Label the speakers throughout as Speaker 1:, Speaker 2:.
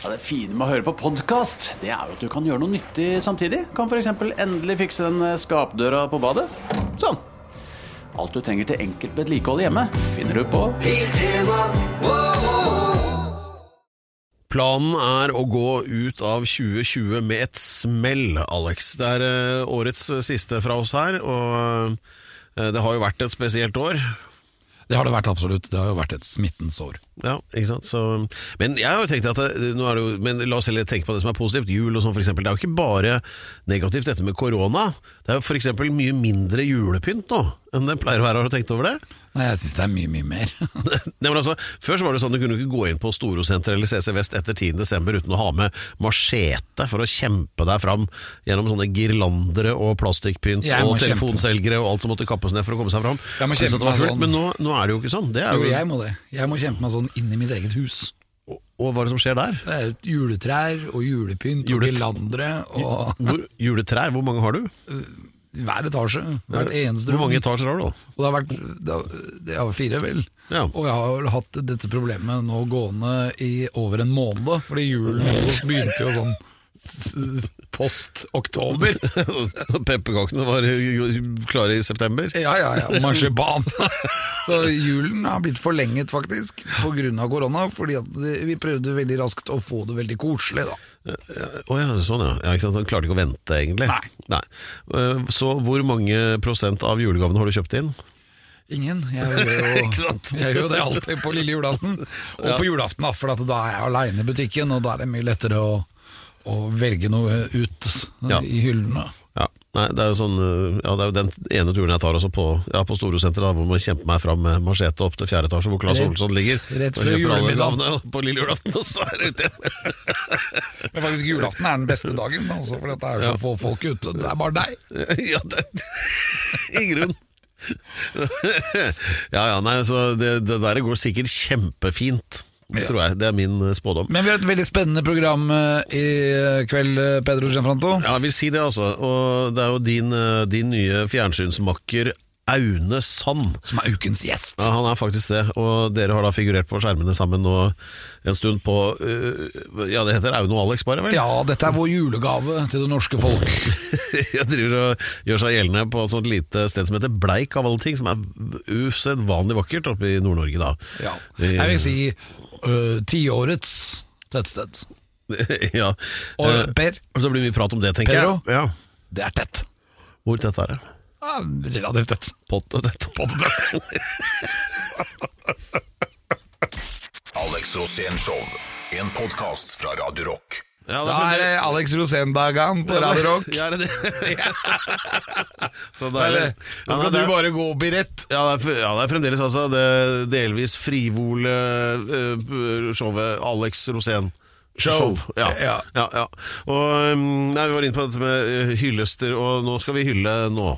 Speaker 1: Ja, det fine med å høre på podkast, det er jo at du kan gjøre noe nyttig samtidig. Kan f.eks. endelig fikse den eh, skapdøra på badet. Sånn. Alt du trenger til enkelt vedlikehold hjemme, finner du på
Speaker 2: Planen er å gå ut av 2020 med et smell, Alex. Det er eh, årets siste fra oss her, og eh, det har jo vært et spesielt år.
Speaker 3: Det har det vært absolutt. Det har jo vært et smittens år.
Speaker 2: Ja, ikke sant? Så, men jeg har jo tenkt at det, nå er det jo, men la oss heller tenke på det som er positivt. Jul og sånn eksempel. Det er jo ikke bare negativt dette med korona. Det er jo eksempel mye mindre julepynt nå enn det pleier å være. Har du tenkt over det?
Speaker 3: Nei, jeg syns det er mye, mye mer.
Speaker 2: Nei, altså, Før så var det sånn du kunne ikke gå inn på Storosenteret eller CC Vest etter 10. desember uten å ha med machete for å kjempe deg fram gjennom sånne girlandere og plastikkpynt og telefonselgere og alt som måtte kappes ned for å komme seg fram.
Speaker 3: Sånn.
Speaker 2: Men nå, nå er det jo ikke sånn. Det er
Speaker 3: Jo,
Speaker 2: jo,
Speaker 3: jeg må det. Jeg må kjempe meg sånn inn i mitt eget hus.
Speaker 2: og, hva er det som skjer der?
Speaker 3: Det er juletrær og julepynt
Speaker 2: Julet-
Speaker 3: og girlandere og
Speaker 2: juletrær, hvor mange har du?
Speaker 3: Hver etasje. Hvert eneste
Speaker 2: Hvor mange etasjer har du? da?
Speaker 3: Og det har vært det har, det har fire, vel.
Speaker 2: Ja.
Speaker 3: Og jeg har hatt dette problemet nå gående i over en måned, fordi julen begynte jo sånn post oktober.
Speaker 2: Pepperkakene var klare i september.
Speaker 3: Ja, ja, ja. Marsipan. Så julen har blitt forlenget, faktisk, pga. korona. Fordi vi prøvde veldig raskt å få det veldig koselig, da.
Speaker 2: Å ja, sånn ja. ja ikke sant? Han klarte ikke å vente, egentlig.
Speaker 3: Nei.
Speaker 2: Nei. Så hvor mange prosent av julegavene har du kjøpt inn?
Speaker 3: Ingen. Jeg gjør jo, jeg gjør jo det alltid på lille julaften. Og på julaften, da, for da er jeg aleine i butikken, og da er det mye lettere å, å velge noe ut
Speaker 2: Ja.
Speaker 3: i hyllene.
Speaker 2: Ja, nei, det er jo sånn eh, Ja, det er jo den ene turen jeg tar også på, ja, på Storosenteret, hvor man kjemper meg fram med machete opp til fjerde etasje, hvor Claes Olsson ligger.
Speaker 3: rett før
Speaker 2: kjøper alle
Speaker 3: julemiddag.
Speaker 2: gavene på lille julaften, og så er det ute igjen.
Speaker 3: Men faktisk julaften er den beste dagen, altså, for det er så få folk ute. Det er bare deg.
Speaker 2: ja, det I grunn. ja, ja, nei, så det, det der går sikkert kjempefint,
Speaker 3: Ja.
Speaker 2: tror jeg. Det er min eh, spådom.
Speaker 3: Men vi har et veldig spennende program eh, i kveld, eh, Pedro Gianfranto.
Speaker 2: Ja, jeg vil si det, altså. Og det er jo din, din nye fjernsynsmakker Aune Sand.
Speaker 3: Som er ukens gjest.
Speaker 2: Ja, han er faktisk det, og dere har da figurert på skjermene sammen nå en stund på uh, Ja, det heter Aune og Alex, bare, vel?
Speaker 3: Ja, dette er vår julegave til det norske folk.
Speaker 2: Jeg driver og gjør seg gjeldende på et sånt lite sted som heter Bleik, av alle ting, som er usedvanlig vakkert oppe i Nord-Norge, da.
Speaker 3: Ja. Jeg vil si uh, tiårets tettsted.
Speaker 2: ja.
Speaker 3: Og
Speaker 2: Eh,
Speaker 3: Per,
Speaker 2: og så blir det mye prat om det, tenker
Speaker 3: Pedro?
Speaker 2: jeg. Ja.
Speaker 3: det er tett.
Speaker 2: Hvor tett er det?
Speaker 3: Ja, relativt tett.
Speaker 2: Potte tett.
Speaker 4: Alex Rosén Show. En podkast fra Radio Rock.
Speaker 2: Ja,
Speaker 3: Da er det Alex Rosén-dagen på Radio Rock.
Speaker 2: Ja, er det? Så deilig. Nå
Speaker 3: skal du bare gå opp i rett.
Speaker 2: Ja, det er, ja, det er fremdeles altså det delvis frivole eh, showet Alex Rosén.
Speaker 3: Show.
Speaker 2: Ja.
Speaker 3: Ja.
Speaker 2: Ja, ja. Og um, nei, Vi var inne på dette med eh, hyllester, og nå skal vi hylle nå.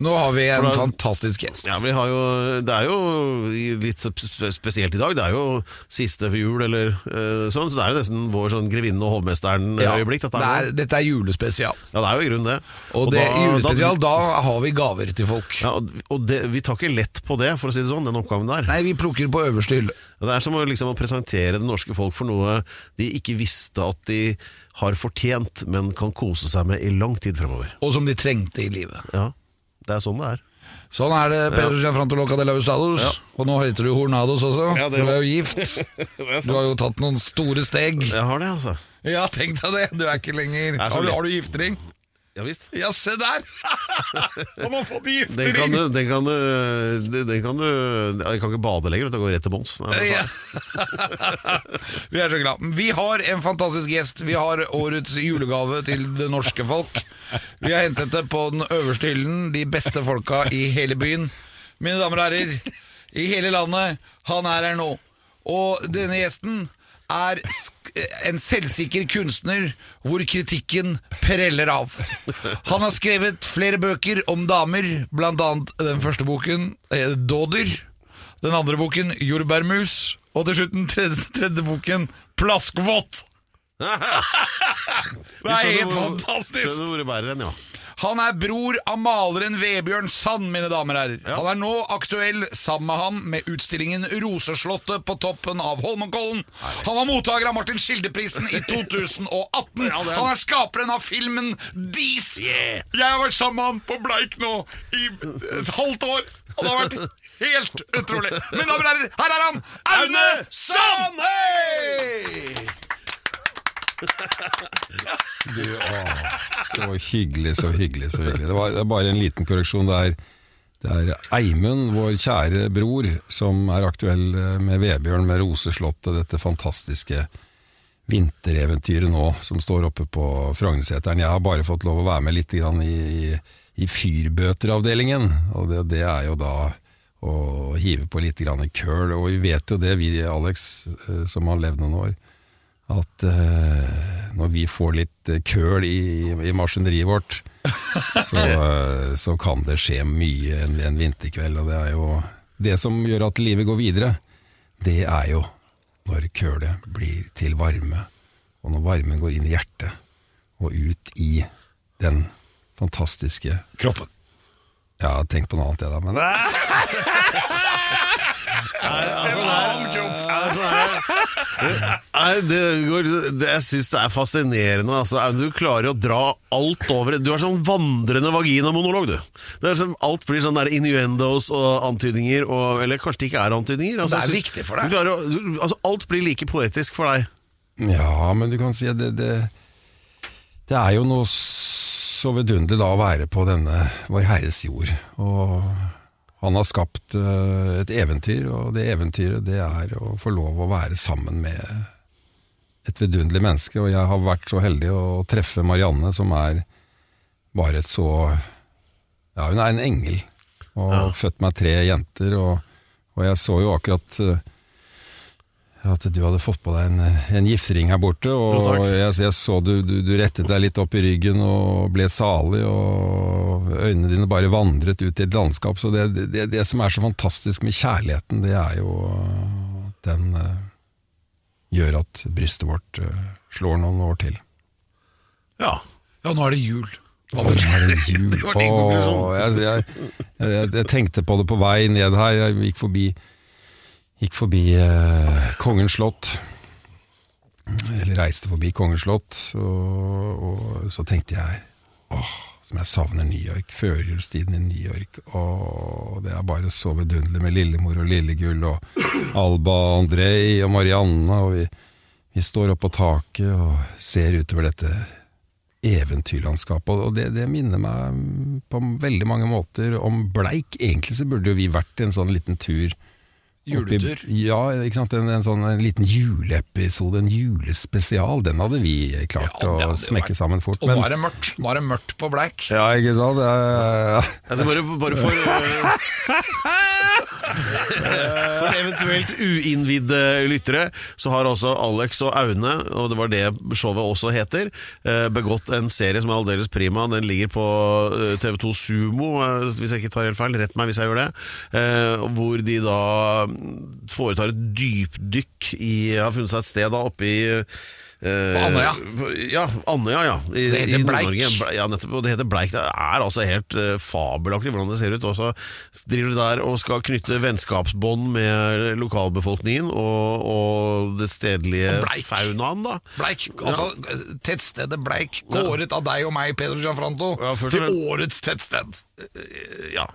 Speaker 3: Nå har vi en
Speaker 2: da-
Speaker 3: fantastisk gjest.
Speaker 2: Ja, vi har jo, Det er jo litt spesielt i dag. Det er jo siste for jul, eller uh, sånn, så det er jo nesten vår sånn grevinnen og hovmesteren-øyeblikk.
Speaker 3: det er, dette er julespesial.
Speaker 2: Ja, det er jo i grunnen det.
Speaker 3: Og, det
Speaker 2: da-
Speaker 3: julespesial, da, har vi gaver til folk.
Speaker 2: Ja, og og det, vi tar ikke lett på det, for å si det sånn, den oppgaven der.
Speaker 3: Nei, vi plukker på øverste hylle.
Speaker 2: Det er som å, liksom, å presentere det norske folk for noe de ikke visste at de har fortjent, men kan kose seg med i lang tid fremover.
Speaker 3: Og som de trengte i livet.
Speaker 2: Ja, det er sånn det er.
Speaker 3: Sånn er det, Pedro Gianfranto Loca de la Ustados.
Speaker 2: Ja.
Speaker 3: Og nå heter du Hornados også.
Speaker 2: Ja, det
Speaker 3: du er jo gift. Du har jo tatt noen store steg.
Speaker 2: Jeg har det, altså.
Speaker 3: Ja, tenk deg det! Du er ikke lenger
Speaker 2: er
Speaker 3: Har du, har du giftering?
Speaker 2: Ja visst.
Speaker 3: Ja, se der! Har fått
Speaker 2: Den kan
Speaker 3: giftering!
Speaker 2: du, den kan du, den kan du Jeg kan ikke bade lenger, det går rett til bånns. Nei.
Speaker 3: Ja. Vi er så glad. Vi har en fantastisk gjest. Vi har årets julegave til det norske folk. Vi har hentet det på den øverste hyllen, de beste folka i hele byen. Mine damer og herrer, i hele landet, han er her nå. Og denne gjesten er en selvsikker kunstner hvor kritikken preller av. Han har skrevet flere bøker om damer, annet den første boken, eh, Dådyr. Den andre boken, Jordbærmus. Og til slutt den tredje, tredje boken, Plaskvått. Det er helt fantastisk!
Speaker 2: Skjønner hvor det bærer hen, ja.
Speaker 3: Han er bror av maleren Vebjørn Sand, mine damer og herrer. Han er nå aktuell sammen med han med utstillingen Roseslottet på toppen av Holmenkollen. Han var mottaker av Martin Skildeprisen i 2018. Han er skaperen av filmen Dis. Jeg har vært sammen med han på Bleik nå i et halvt år, og det har vært helt utrolig. Mine damer og herrer, her er han! Aune Sand!
Speaker 5: Du, å, så hyggelig, så hyggelig, så hyggelig. Det, var, det er bare en liten korreksjon. Det er, det er Eimund, vår kjære bror, som er aktuell eh, med Vebjørn med Roseslottet, dette fantastiske vintereventyret nå, som står oppe på Frognerseteren. Jeg har bare fått lov å være med litt i, i, i fyrbøteravdelingen, og det, det er jo da å hive på litt køl. Og vi vet jo det, vi Alex, eh, som har levd noen år, at uh, når vi får litt eh, køl i, i maskineriet vårt, så, uh, så kan det skje mye en, en vinterkveld. Og det er jo det som gjør at livet går videre, det er jo når kølet blir til varme, og når varmen går inn i hjertet og ut i den fantastiske
Speaker 3: Kroppen.
Speaker 5: Ja, tenk på noe annet, jeg da, men
Speaker 2: Nei, det går, det, jeg syns det er fascinerende. Altså. Du klarer å dra alt over Du er sånn vandrende vaginamonolog, du. Det er som, alt blir sånn der innuendos og antydninger, og, eller kanskje det ikke er antydninger. Altså,
Speaker 3: Det er viktig for deg.
Speaker 2: Du å- du, altså, alt blir like poetisk for deg.
Speaker 5: Ja, men du kan si at det, det, det er jo noe så vidunderlig da å være på denne Vår Herres jord. Og han har skapt eh, et eventyr, og det eventyret det er å få lov å være sammen med et vidunderlig menneske. Og jeg har vært så heldig å treffe Marianne, som er bare et så Ja, hun er en engel. Og født meg tre jenter, og, og jeg så jo akkurat eh, at du hadde fått på deg en, en giftering her borte, og jeg, jeg så du, du, du rettet deg litt opp i ryggen og ble salig, og øynene dine bare vandret ut i et landskap. Så det, det, det som er så fantastisk med kjærligheten, det er jo at den uh, gjør at brystet vårt uh, slår noen år til.
Speaker 2: Ja.
Speaker 3: Ja, nå er det jul.
Speaker 5: Jeg, jeg, jeg, jeg tenkte på det på vei ned her. Jeg gikk forbi, gikk forbi eh, Kongens slott. Eller reiste forbi Kongens slott, og, og så tenkte jeg åh, som jeg savner New York. Førjulstiden i New York. Åh, det er bare så vidunderlig med Lillemor og Lillegull og Alba Andrej og Marianne. Og vi, vi står oppå på taket og ser utover dette eventyrlandskapet, og det, det minner meg på veldig mange måter om Bleik. Egentlig så burde jo vi vært en sånn liten tur
Speaker 3: Juletur.
Speaker 5: Ja, ikke sant? En, en sånn en liten juleepisode, en julespesial. Den hadde vi klart
Speaker 3: Ja,
Speaker 5: å smekke
Speaker 3: vært-
Speaker 5: sammen fort.
Speaker 3: Og nå er det mørkt. Nå er det mørkt på Black.
Speaker 5: ja, ikke sant? Det er,
Speaker 2: Altså bare, bare for eh, For eventuelt uinnvidde lyttere, så har altså Alex og Aune, og det var det showet også heter, eh, begått en serie som er aldeles prima. Den ligger på eh, TV2 Sumo, hvis jeg ikke tar helt feil. Rett meg hvis jeg gjør det. Eh, Hvor de da foretar et dypdykk i Har funnet seg et sted da oppe i eh,
Speaker 3: På Andøya.
Speaker 2: Ja, Andøya, ja. I,
Speaker 3: Det heter Bleik.
Speaker 2: Ja, nettopp. Og det heter Bleik. Det er altså helt uh, fabelaktig hvordan det ser ut. Og så driver du der og skal knytte vennskapsbånd med lokalbefolkningen og, og det stedlige
Speaker 3: Og
Speaker 2: faunaen, da.
Speaker 3: Bleik, altså Tettstedet Bleik, kåret av deg og meg, Peder Gianfranto,
Speaker 2: Ja,
Speaker 3: til årets tettsted.
Speaker 2: Ja.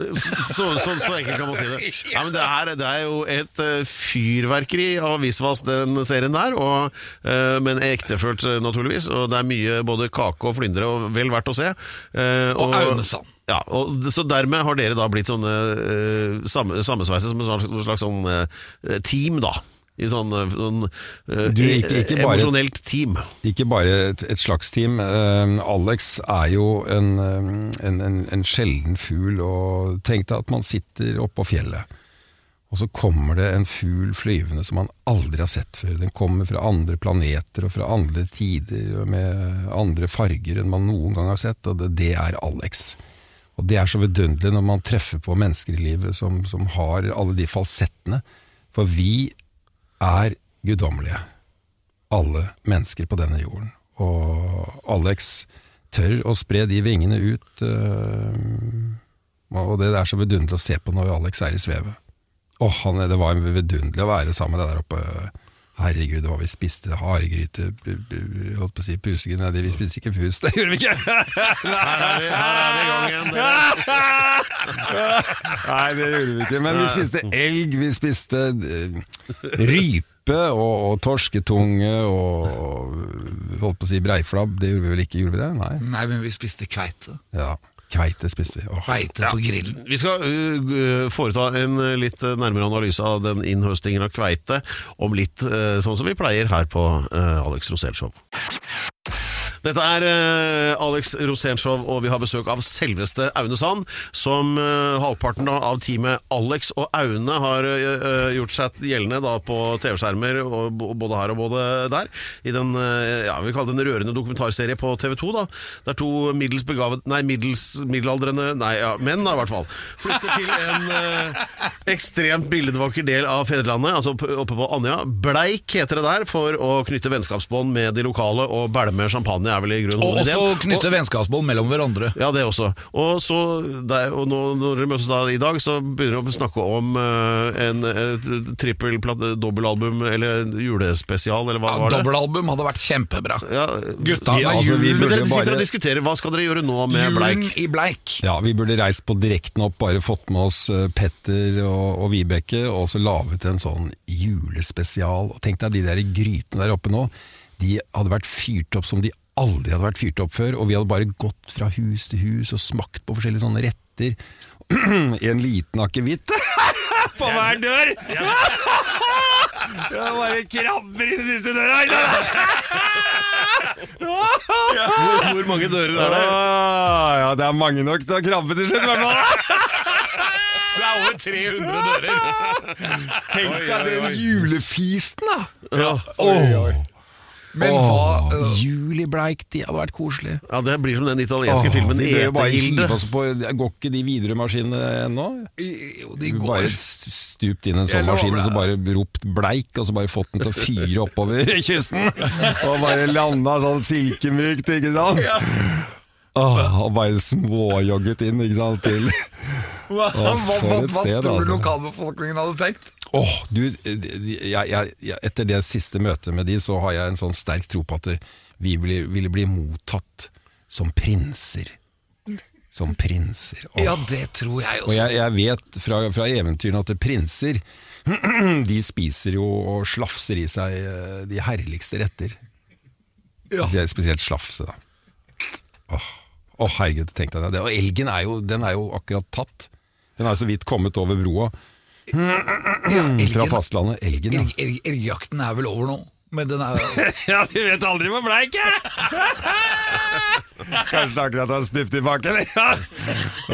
Speaker 2: Så, så, så enkelt kan man si det. Nei, men det, er, det er jo et eh, fyrverkeri av visvas, den serien der. Og, eh, men ektefølt, eh, naturligvis. Og det er mye både kake og flyndre, og vel verdt å se. og,
Speaker 3: Og Aunesand.
Speaker 2: Ja, og, så dermed har dere da blitt sånne sammensveiset som et slags, slags sånn team, da. I sånn, eh, sånn eh,
Speaker 5: Du, ikke- ikke bare-
Speaker 2: emosjonelt team.
Speaker 5: Ikke bare et, et slags team. Uh, Alex er jo en, en, en, en sjelden fugl, og tenk deg at man sitter oppå fjellet. Og så kommer det en fugl flyvende som man aldri har sett før. Den kommer fra andre planeter og fra andre tider og med andre farger enn man noen gang har sett, og det, det er Alex. Og det er så vidunderlig når man treffer på mennesker i livet som, som har alle de falsettene. For vi er guddommelige alle mennesker på denne jorden. Og Alex tør å spre de vingene ut. øh, og det er så vidunderlig å se på når Alex er i svevet. Åh, oh, det var vidunderlig å være sammen med deg der oppe. Herregud, hva vi spiste. Haregryte, holdt på å si pusegud. Nei, vi spiste ikke pus, det gjorde vi ikke!
Speaker 2: Her er vi, her er vi i gang igjen.
Speaker 5: Nei, det gjorde vi ikke. Men vi spiste elg, vi spiste eh, rype og, og torsketunge og holdt på å si breiflabb. Det gjorde vi vel ikke, gjorde vi det? Nei.
Speaker 3: Nei, men vi spiste kveite.
Speaker 5: Ja, Kveite spiste vi. Oh.
Speaker 3: Kveite på grillen.
Speaker 2: Vi skal uh, foreta en uh, litt uh, nærmere analyse av den innhøstingen av kveite om litt, uh, sånn som vi pleier her på uh, Alex Rosén Show. Dette er uh, Alex Rosenshov, og vi har besøk av selveste Aune Sand, som uh, halvparten da, av teamet Alex og Aune har uh, gjort seg gjeldende da, på TV-skjermer, både her og både der, i den ja, vi kaller det en rørende dokumentarserie på TV 2. Da, der to middels begavet, nei, middels middelaldrende nei, ja, menn da, i hvert fall, flytter til en ekstremt billedvakker del av fedrelandet, altså oppe på Andøya. Bleik heter det der, for å knytte vennskapsbånd med de lokale, og bælme champagne er vel i grunnen
Speaker 3: Og også knytte vennskapsbånd mellom hverandre.
Speaker 2: Ja, det også. Og, så, der, og nå, når dere møtes da i dag, så begynner dere å snakke om uh, en et trippel dobbelalbum, eller julespesial, eller hva
Speaker 3: Ja,
Speaker 2: var det?
Speaker 3: Dobbelalbum hadde vært kjempebra.
Speaker 2: Ja,
Speaker 3: Gutta,
Speaker 5: Vi-
Speaker 3: er
Speaker 5: altså, vi
Speaker 3: julen,
Speaker 2: Men dere sitter
Speaker 5: bare-
Speaker 2: og diskuterer, hva skal dere gjøre nå med
Speaker 3: julen
Speaker 2: Bleik?
Speaker 3: i bleik.
Speaker 5: Ja, vi burde reist på direkten opp, bare fått med oss eh, Petter og, og Vibeke, og så laget en sånn julespesial. Og Tenk deg de der grytene der oppe nå, de hadde vært fyrt opp som de aldri hadde vært fyrt opp før, og vi hadde bare gått fra hus til hus og smakt på forskjellige sånne retter. en liten akevitt på hver dør! Ja, bare krabber i den siste døra!
Speaker 2: Hvor, hvor mange dører er det?
Speaker 5: Ah, ja, det er mange nok til å krabbe til slutt, i hvert fall.
Speaker 3: Det er over 300 dører.
Speaker 5: Tenk deg den julefisten, da!
Speaker 2: Ja.
Speaker 3: Men
Speaker 5: Åh,
Speaker 3: hva
Speaker 5: uh, i de hadde vært koselig.
Speaker 2: ja, det blir som den italienske filmen
Speaker 5: vi bør bare
Speaker 2: Etehilde.
Speaker 5: hive oss på Går ikke de Widerøe-maskinene ennå?
Speaker 3: Jo, de går.
Speaker 5: Bare st- stupt inn i en
Speaker 3: Jeg
Speaker 5: sånn
Speaker 3: lover
Speaker 5: maskin og så bare ropt bleik, og så bare fått den til å fyre oppover kysten. Og bare landa sånn silkemykt, ikke sant? Åh, og bare småjogget inn, ikke sant, til
Speaker 3: Hva, hva, hva,
Speaker 5: for et
Speaker 3: hva
Speaker 5: sted,
Speaker 3: tror du
Speaker 5: altså.
Speaker 3: lokalbefolkningen hadde tenkt?
Speaker 5: Åh, du, jeg, jeg, etter det siste møtet med de, så har jeg en sånn sterk tro på at vi ville, ville bli mottatt som prinser. Som prinser. Oh.
Speaker 3: Ja, det tror jeg
Speaker 5: Og
Speaker 3: også.
Speaker 5: jeg, jeg vet fra, fra eventyrene at prinser De spiser jo og slafser i seg eh, de herligste retter.
Speaker 3: Ja.
Speaker 5: Spesielt, slafse, da. Åh, Åh, herregud, tenk deg det. Og elgen er jo, den er jo akkurat tatt. Den er så vidt kommet over broa
Speaker 3: Ja,
Speaker 5: fra fastlandet. Elgen, ja.
Speaker 3: elg, elg, elgjakten er vel over nå, men den er
Speaker 5: Ja, vi vet aldri hvor bleik jeg Kanskje det akkurat har snupt i bakken. Ja.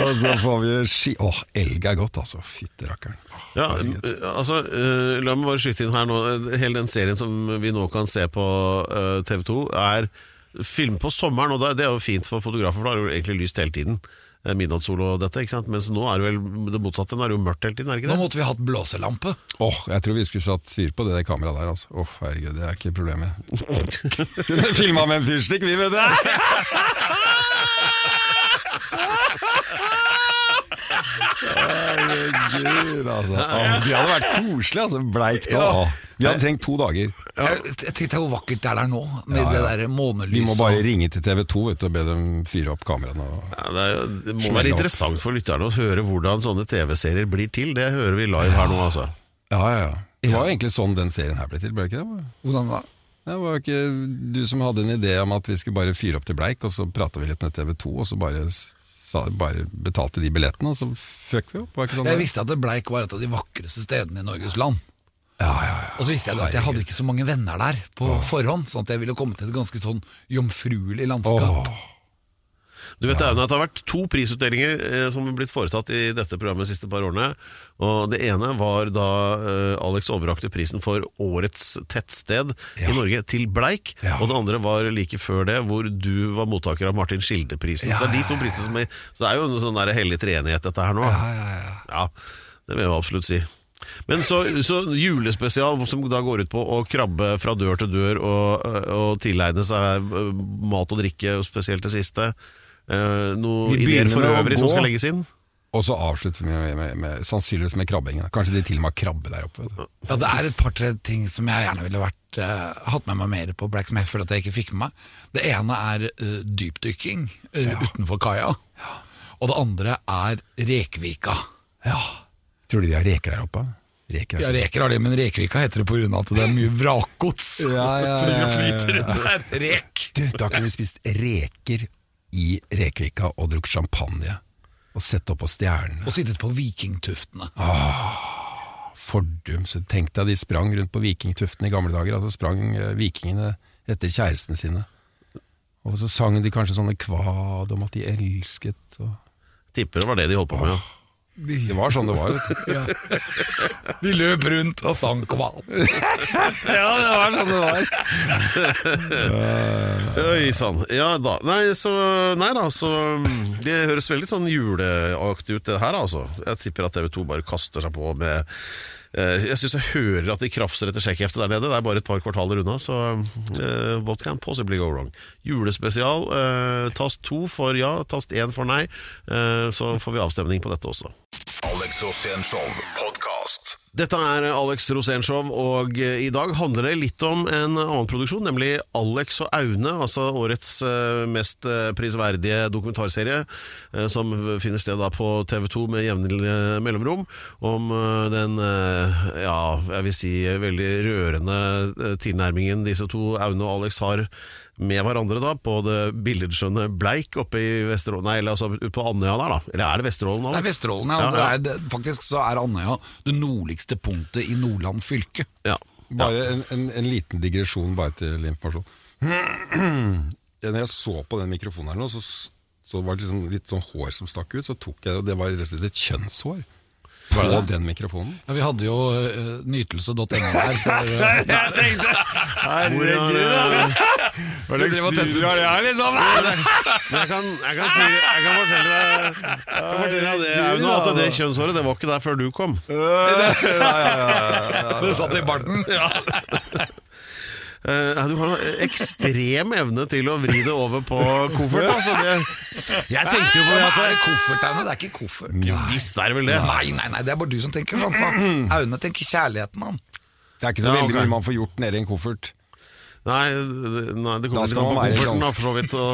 Speaker 5: Og så får vi ski... Åh, elg er godt, altså. Rakkeren.
Speaker 2: Ja, eh, altså, uh, La meg bare skyte inn her nå. eh, Hele den serien som vi nå kan se på TV 2, er film på sommeren. Og det det er jo fint for fotografer, for da har jo egentlig lyst hele tiden. Eh, Midnattssol og dette. ikke sant? Mens nå er det vel det motsatte. Nå er det jo mørkt hele tiden. er det ikke det?
Speaker 3: Nå måtte vi hatt blåselampe.
Speaker 5: Åh, jeg tror vi skulle satt fyr på det der kameraet der, altså. Åh, herregud, det er ikke problemet. Kunne filma med en fyrstikk, vi, vet du! Herregud, altså. Åh, de hadde vært koselige, altså. Bleikt og Ja. Vi hadde trengt to dager.
Speaker 3: Jeg, jeg tenkte hvor vakkert det er der nå, med
Speaker 5: Ja,
Speaker 3: det der månelyset.
Speaker 5: Vi må bare ringe til TV 2 vet du, og be dem fyre opp kameraene. Og...
Speaker 2: Ja, det, er, jo- det må
Speaker 5: Smell
Speaker 2: være
Speaker 5: opp.
Speaker 2: interessant for lytterne å høre hvordan sånne TV-serier blir til. Det hører vi live her nå, altså.
Speaker 5: Ja, ja, ja. Det var jo egentlig sånn den serien her ble til, ble det ikke det?
Speaker 3: Hvordan da?
Speaker 5: Det var jo ikke du som hadde en idé om at vi skulle bare fyre opp til Bleik, og så prata vi litt med TV 2, og så bare, bare betalte de billettene, og så føk vi opp. Sånn?
Speaker 3: Jeg visste at det Bleik var et av de vakreste stedene i Norges land.
Speaker 5: Ja, ja, ja.
Speaker 3: Og så visste jeg at jeg hadde ikke så mange venner der på forhånd, sånn at jeg ville komme til et ganske sånn jomfruelig landskap.
Speaker 5: Åh.
Speaker 2: Du vet Aune, at det har vært to prisutdelinger eh, som har blitt foretatt i dette programmet de siste par årene. Og Det ene var da eh, Alex overrakte prisen for Årets tettsted
Speaker 5: Ja.
Speaker 2: i Norge til Bleik.
Speaker 5: Ja.
Speaker 2: Og det andre var like før det, hvor du var mottaker av Martin Skilde-prisen.
Speaker 5: Ja,
Speaker 2: så, det er de
Speaker 5: ja,
Speaker 2: to prisene som er, så det er jo en sånn hellig treenighet, dette her nå.
Speaker 5: Ja, ja, ja.
Speaker 2: Ja, det vil jeg jo absolutt si. Men så, så julespesial som da går ut på å krabbe fra dør til dør og, og tilegne seg eh, mat og drikke, spesielt det siste. Eh, noen
Speaker 5: Vi
Speaker 2: ideer
Speaker 5: begynner
Speaker 2: for
Speaker 5: med å
Speaker 2: øvrig som
Speaker 5: gå.
Speaker 2: skal legges inn?
Speaker 5: Og så avslutter vi med, med, med, sannsynligvis med krabbing. Kanskje de til og med har krabbe der oppe. vet du.
Speaker 3: Ja, Det er et par-tre ting som jeg gjerne ville vært, eh, hatt med meg mer på Black som jeg føler at jeg ikke fikk med meg. Det ene er eh, dypdykking eh, utenfor kaia. Og det andre er Rekvika. Ja.
Speaker 5: Tror du de har reker der oppe? Reker
Speaker 3: Ja, reker har de, men Rekvika heter det pga. at det er mye vrakgods.
Speaker 5: Ja, ja, ja, ja,
Speaker 3: ja. Rek.
Speaker 5: Du, da kunne vi spist reker i Rekvika og drukket champagne. Og sett opp på stjernene.
Speaker 3: Og sittet på vikingtuftene.
Speaker 5: Fordum. Så tenk deg de sprang rundt på vikingtuftene i gamle dager. Altså sprang eh, vikingene etter kjærestene sine. Og så sang de kanskje sånne kvad om at de elsket. Og
Speaker 2: Tipper det var det de holdt på med. Ja.
Speaker 5: Det var sånn det var. Vet du.
Speaker 3: De løp rundt og sang kval.
Speaker 5: Ja, det var sånn det var.
Speaker 2: Oi sann. Ja da. Nei, så, nei da, så mm, Det høres veldig sånn juleaktig ut, det her, altså. Jeg tipper at TV2 bare kaster seg på med eh, Jeg syns jeg hører at de krafser etter sjekkheftet der nede. Det er bare et par kvartaler unna, så eh, what can possibly go wrong? Julespesial. eh, tast to for ja, tast én for nei. Eh, så får vi avstemning på dette også.
Speaker 4: Alex Rosénshow podkast.
Speaker 2: Dette er Alex Rosénshow, og eh, i dag handler det litt om en annen produksjon, nemlig Alex og Aune, altså årets eh, mest eh, prisverdige dokumentarserie, som finner sted da på TV2 med jevnlige mellomrom, om den, ja, jeg vil si veldig rørende tilnærmingen disse to, Aune og Alex, har med hverandre da, på det billedskjønne Bleik oppe i Vesterålen, nei, eller altså på Andøya der da, eller er det Vesterålen?
Speaker 3: Det
Speaker 2: Alex?
Speaker 3: er Vesterålen, ja.
Speaker 2: Ja,
Speaker 3: Det
Speaker 2: ja.
Speaker 3: er, det, faktisk så er Andøya det nordligste punktet i Nordland fylke.
Speaker 2: Ja.
Speaker 5: Bare en, en, en liten digresjon bare til informasjon. Når jeg så på den mikrofonen her nå, så, så var det liksom litt sånn hår som stakk ut. Så tok jeg det, og det var rett og slett et kjønnshår på den mikrofonen.
Speaker 3: Ja, vi hadde jo uh, nytelse.no her. For, uh,
Speaker 2: Jeg tenkte Herregud,
Speaker 5: Hva slags dyr er det her, liksom?
Speaker 2: Jeg kan, jeg kan, si, jeg kan fortelle deg, jeg kan fortelle deg det, Aune, at det kjønnshåret det var ikke der før du kom.
Speaker 3: det satt i barten.
Speaker 2: Uh, du har en ekstrem evne til å vri det over på koffert. Altså, det, jeg tenkte jo på det at
Speaker 3: er det
Speaker 2: er
Speaker 3: koffert, Aune? Det er ikke koffert.
Speaker 2: Jo visst er det vel det.
Speaker 3: Nei, nei, nei, det er bare du som tenker sånn. Aune tenker kjærligheten, han.
Speaker 5: Det er ikke så
Speaker 2: Ja,
Speaker 5: veldig
Speaker 2: okay.
Speaker 5: mye man får gjort nedi en koffert.
Speaker 2: Nei, nei, det kommer litt an på kofferten, da, for så vidt. Og,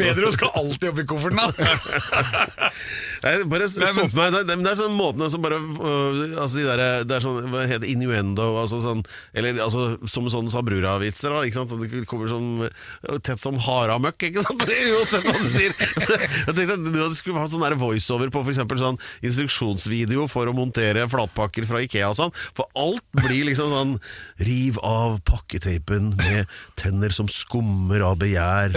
Speaker 3: å skal alltid opp i kofferten, da.
Speaker 2: Jeg bare så for meg Det, det, det er sånn måtene som bare øh, Altså de der, Det er sånn Hva heter det? innuendo altså sånn, Eller altså som sånn Sabrura-vitser da, Ikke sant? Så det kommer sånn øh, Tett som haramøkk Ikke sant? Uansett hva du sier Jeg tenkte at du skulle hatt sånn der voiceover På eksempel sånn Instruksjonsvideo For å montere flatpakker fra Ikea og sånn For alt blir liksom sånn Riv av pakketeipen Med tenner som skummer av begjær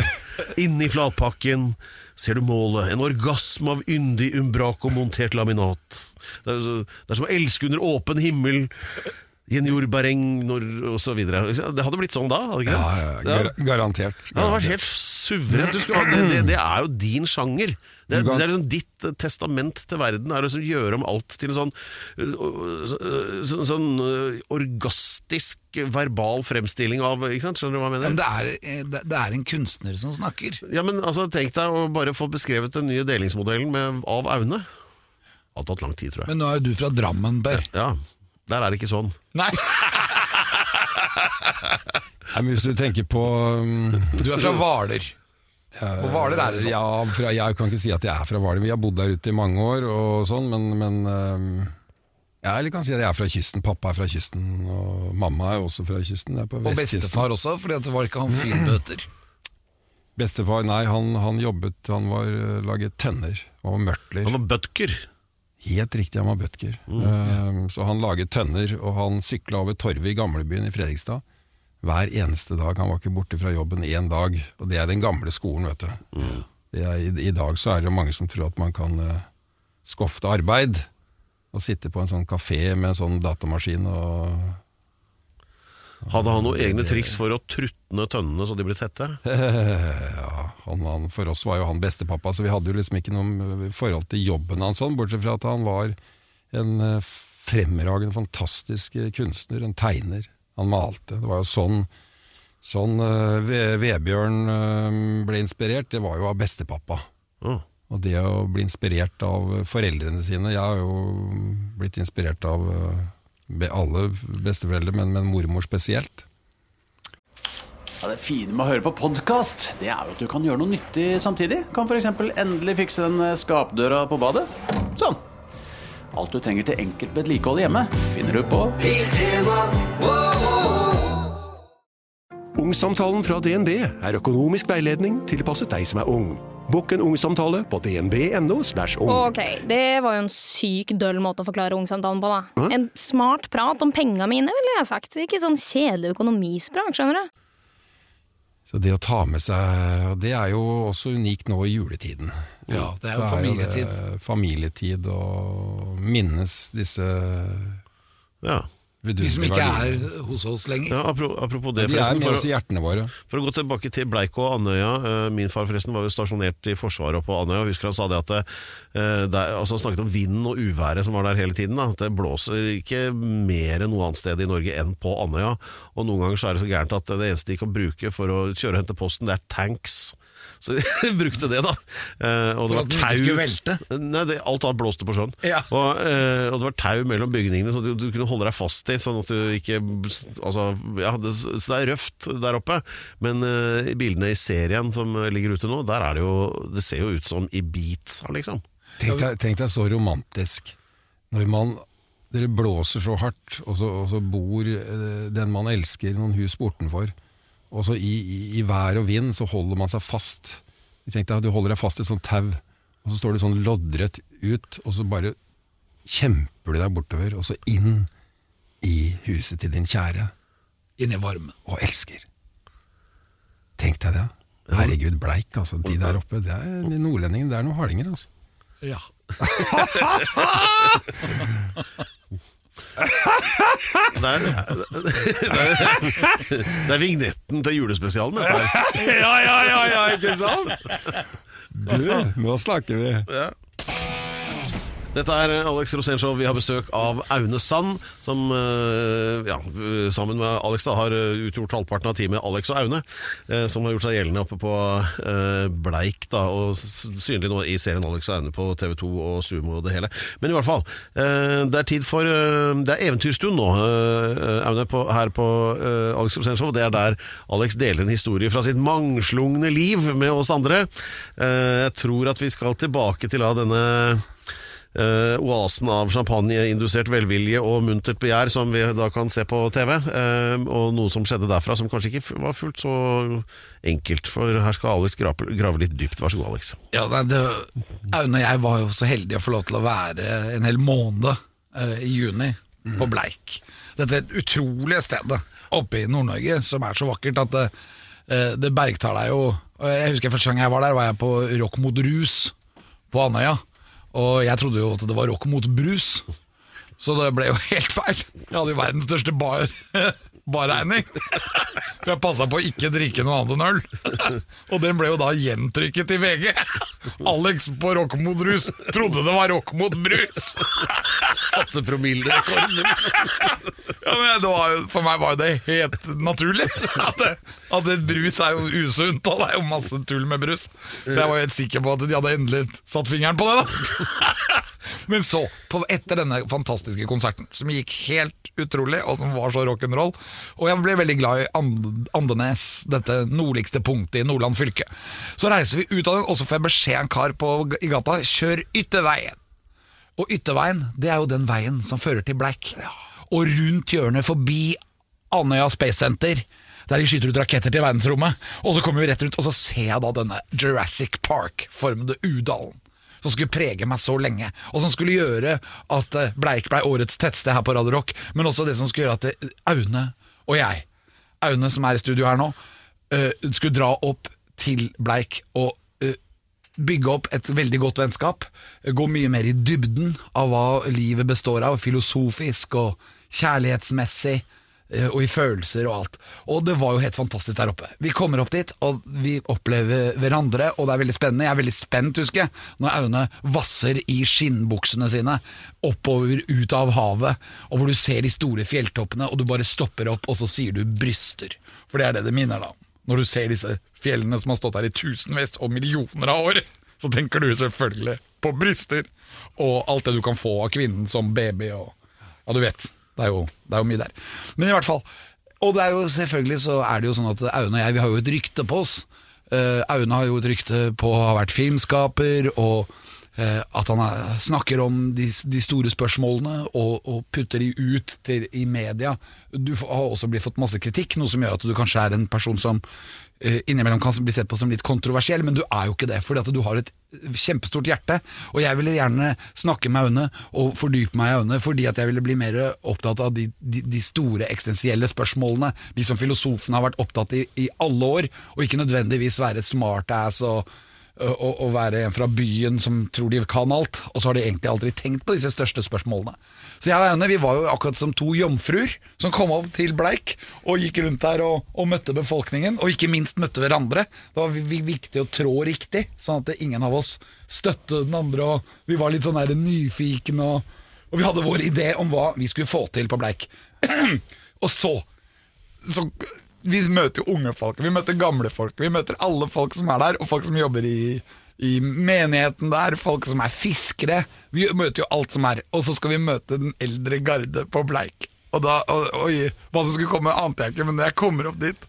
Speaker 2: Inni flatpakken Ser du målet? En orgasme av yndig umbraco-montert laminat. Det er, så, det er som å elske under åpen himmel i en jordbæreng osv. Det hadde blitt sånn da, hadde det
Speaker 5: Ja,
Speaker 2: Ja,
Speaker 5: ja, Garantert. garantert.
Speaker 2: Det hadde vært helt suverent. Det, det, det er jo din sjanger. Det,
Speaker 5: kan-
Speaker 2: det er liksom ditt eh, testament til verden. er å liksom gjøre om alt til en sånn, øh, sånn, sånn øh, orgastisk verbal fremstilling av ikke sant? Skjønner du hva jeg mener?
Speaker 3: Men det er, eh, det, er en kunstner som snakker.
Speaker 2: Ja, men altså, Tenk deg å bare få beskrevet den nye delingsmodellen med, av Aune. Det har tatt lang tid, tror jeg.
Speaker 3: Men nå er jo du fra Drammen, Per.
Speaker 2: Ja, Der er det ikke sånn.
Speaker 3: Nei,
Speaker 5: Nei, men hvis du tenker på um,
Speaker 3: du er fra Hvaler. På Hvaler er det sånn.
Speaker 5: Ja, fra, jeg kan ikke si at jeg er fra Hvaler. Vi har bodd der ute i mange år, og sånn, men, men um, ja, Eller kan si at jeg er fra kysten. Pappa er fra kysten, og mamma er også fra kysten. Er på
Speaker 3: Og bestefar også, fordi det var ikke han fyrbøter.
Speaker 5: Bestefar, nei, han, han jobbet Han var uh, laget tønner og mørtler.
Speaker 2: Han var bøtker?
Speaker 5: Helt riktig, han var butker. Um, så han laget tønner, og han sykla over torvet i gamlebyen i Fredrikstad. Hver eneste dag. Han var ikke borte fra jobben én dag. Og det er den gamle skolen, vet du. Det er, i, I dag så er det mange som tror at man kan uh, skofte arbeid. Og sitte på en sånn kafé med en sånn datamaskin og
Speaker 2: Hadde han noen egne triks for å trutne tønnene så de ble tette?
Speaker 5: Ja, han, han, for oss var jo han bestepappa, så vi hadde jo liksom ikke noe forhold til jobben hans sånn, bortsett fra at han var en eh, fremragende, fantastisk eh, kunstner, en tegner. Han malte. Det var jo sånn, sånn eh, Vebjørn eh, ble inspirert, det var jo av bestepappa.
Speaker 2: Mm.
Speaker 5: Og det å bli inspirert av foreldrene sine Jeg har jo blitt inspirert av eh, alle besteforeldre, men, men mormor spesielt.
Speaker 1: Ja, det fine med å høre på podkast, det er jo at du kan gjøre noe nyttig samtidig. Kan f.eks. endelig fikse den skapdøra på badet. Sånn. Alt du trenger til enkelt vedlikehold hjemme, finner du på
Speaker 6: Ungsamtalen fra DNB er økonomisk veiledning tilpasset deg som er ung. Bukk en ungsamtale på dnb.no. ung.
Speaker 7: Ok, det var jo en syk døll måte å forklare ungsamtalen på, da. En smart prat om penga mine, ville jeg sagt. Ikke sånn kjedelig økonomisprat, skjønner du.
Speaker 5: Så det å ta med seg det er jo også unikt nå i juletiden.
Speaker 3: Ja, det er jo familietid.
Speaker 5: det familietid og minnes disse
Speaker 2: Ja.
Speaker 3: De som ikke er hos oss lenger.
Speaker 2: ja apropos det,
Speaker 5: De er
Speaker 2: forresten. For, å-
Speaker 5: hjertene våre.
Speaker 2: for å gå tilbake til Bleik og Andøya. eh, Min far forresten var jo stasjonert i Forsvaret på Andøya. og Husker han sa det at det, der, altså Han snakket om vinden og uværet som var der hele tiden. Da. At det blåser ikke mer enn noe annet sted i Norge enn på Andøya. Og noen ganger så er det så gærent at det eneste de kan bruke for å kjøre og hente posten, det er tanks. Så de brukte det, da. Eh, og det
Speaker 3: For
Speaker 2: var
Speaker 3: at den ikke
Speaker 2: tau
Speaker 3: skulle velte?
Speaker 2: Nei, det, alt annet blåste på sjøen.
Speaker 3: Ja.
Speaker 2: Og, eh, og det var tau mellom bygningene, så du, du kunne holde deg fast i, sånn at du ikke altså, ja, det, Så det er røft der oppe. Men eh, bildene i serien som ligger ute nå, der er det jo Det ser jo ut som Ibiza, liksom.
Speaker 5: Tenk deg, tenk deg så romantisk. Når man dere blåser så hardt, og så, og så bor eh, den man elsker noen hus bortenfor. Og så i, i, i vær og vind så holder man seg fast. Tenk deg, Du holder deg fast i et sånt tau, og så står du sånn loddrett ut, og så bare kjemper du deg bortover, og så inn i huset til din kjære
Speaker 3: Inn i varmen.
Speaker 5: og elsker. Tenk deg det. Herregud, bleik, altså. De der oppe, det er de nordlendingene. Det er noen hardinger, altså.
Speaker 3: Ja.
Speaker 2: Det er, det er, det er vignetten til julespesialen. Dette her.
Speaker 5: Ja, ja, ja, ja, ikke sant? Du, nå snakker vi.
Speaker 2: Dette er Alex Rosénshow. Vi har besøk av Aune Sand, som eh, ja, sammen med Alex da, har eh, utgjort halvparten av teamet Alex og Aune, eh, som har gjort seg gjeldende oppe på eh, Bleik, da, og synlig nå i serien Alex og Aune på TV2 og Sumo og det hele. Men i hvert fall, eh, det er tid for eh, Det er eventyrstund nå, eh, Aune, på, her på eh, Alex Rosénshow. Det er der Alex deler en historie fra sitt mangslungne liv med oss andre. Eh, jeg tror at vi skal tilbake til denne eh, oasen av champagneindusert velvilje og muntert begjær som vi da kan se på TV, eh, og noe som skjedde derfra som kanskje ikke var fullt så enkelt, for her skal Alex grave, grave litt dypt. Vær så god, Alex.
Speaker 3: Ja, nei, det, Aune og jeg var jo så heldige å få lov til å være en hel måned eh, i juni på Bleik. Dette er et utrolige stedet oppe i Nord-Norge som er så vakkert at det, det bergtar deg jo Jeg husker første gang jeg var der, var jeg på Rock mot rus på Andøya. Og jeg trodde jo at det var rock mot brus, så det ble jo helt feil. Jeg hadde jo verdens største bar barregning. For jeg passa på å ikke drikke noe annet enn øl. Og den ble jo da gjentrykket i VG. Alex på rock mot rus trodde det var rock mot brus.
Speaker 2: Satte promillerekord.
Speaker 3: Ja, men det var jo, for meg var jo det helt naturlig. At, det, at det brus er jo usunt, og det er jo masse tull med brus. Så jeg var jo helt sikker på at de hadde endelig satt fingeren på det, da. Men så, på, etter denne fantastiske konserten, som gikk helt utrolig, og som var så rock'n'roll Og jeg ble veldig glad i And Andenes, dette nordligste punktet i Nordland fylke. Så reiser vi ut av den, og så får jeg beskjed av en kar på, i gata kjør ytterveien. Og ytterveien, det er jo den veien som fører til Bleik. Og rundt hjørnet forbi Andøya Space Center, der de skyter ut raketter til verdensrommet. Og så kommer vi rett rundt, og så ser jeg da denne Jurassic Park-formede udalen. Som skulle prege meg så lenge, og som skulle gjøre at eh, Bleik ble årets tettsted her på Radio Rock. Men også det som skulle gjøre at eh, Aune og jeg, Aune som er i studio her nå, eh, skulle dra opp til Bleik og bygge opp et veldig godt vennskap. Gå mye mer i dybden av hva livet består av, filosofisk og kjærlighetsmessig. Eh, og i følelser og alt. Og det var jo helt fantastisk der oppe. Vi kommer opp dit, og vi opplever hverandre, og det er veldig spennende. Jeg er veldig spent, husker jeg, når Aune vasser i skinnbuksene sine oppover ut av havet, og hvor du ser de store fjelltoppene, og du bare stopper opp, og så sier du 'bryster'. For det er det det minner deg om. Når du ser disse fjellene som har stått her i tusenvis og millioner av år, så tenker du selvfølgelig på bryster og alt det du kan få av kvinnen som baby og Ja, du vet. Det er jo, det er jo mye der. Men i hvert fall. Og det er jo selvfølgelig så er det jo sånn at Aune og jeg vi har jo et rykte på oss. Uh, Aune har jo et rykte på å ha vært filmskaper, og at han er, snakker om de, de store spørsmålene og, og putter de ut til, i media. Du har også blitt fått masse kritikk, noe som gjør at du kanskje er en person som eh, innimellom kan bli sett på som litt kontroversiell, men du er jo ikke det, fordi at du har et kjempestort hjerte. Og jeg ville gjerne snakke med Aune og fordype meg i Aune, fordi at jeg ville bli mer opptatt av de, de, de store eksistensielle spørsmålene, de som filosofene har vært opptatt i i alle år, og ikke nødvendigvis være smartass og å, å være en fra byen som tror de kan alt, og så har de egentlig aldri tenkt på disse største spørsmålene. Så jeg og Aune vi var jo akkurat som to jomfruer som kom opp til Bleik og gikk rundt der og, og møtte befolkningen, og ikke minst møtte hverandre. Det var vi, vi, viktig å trå riktig, sånn at ingen av oss støtte den andre, og vi var litt sånn nyfikne, og, og vi hadde vår idé om hva vi skulle få til på Bleik. og så så vi møter jo unge folk, vi møter gamle folk, vi møter alle folk som er der, og folk som jobber i, i menigheten der, folk som er fiskere. Vi møter jo alt som er. Og så skal vi møte den eldre garde på Bleik. Og da, og, oi, Hva som skulle komme, ante jeg ikke, men jeg kommer opp dit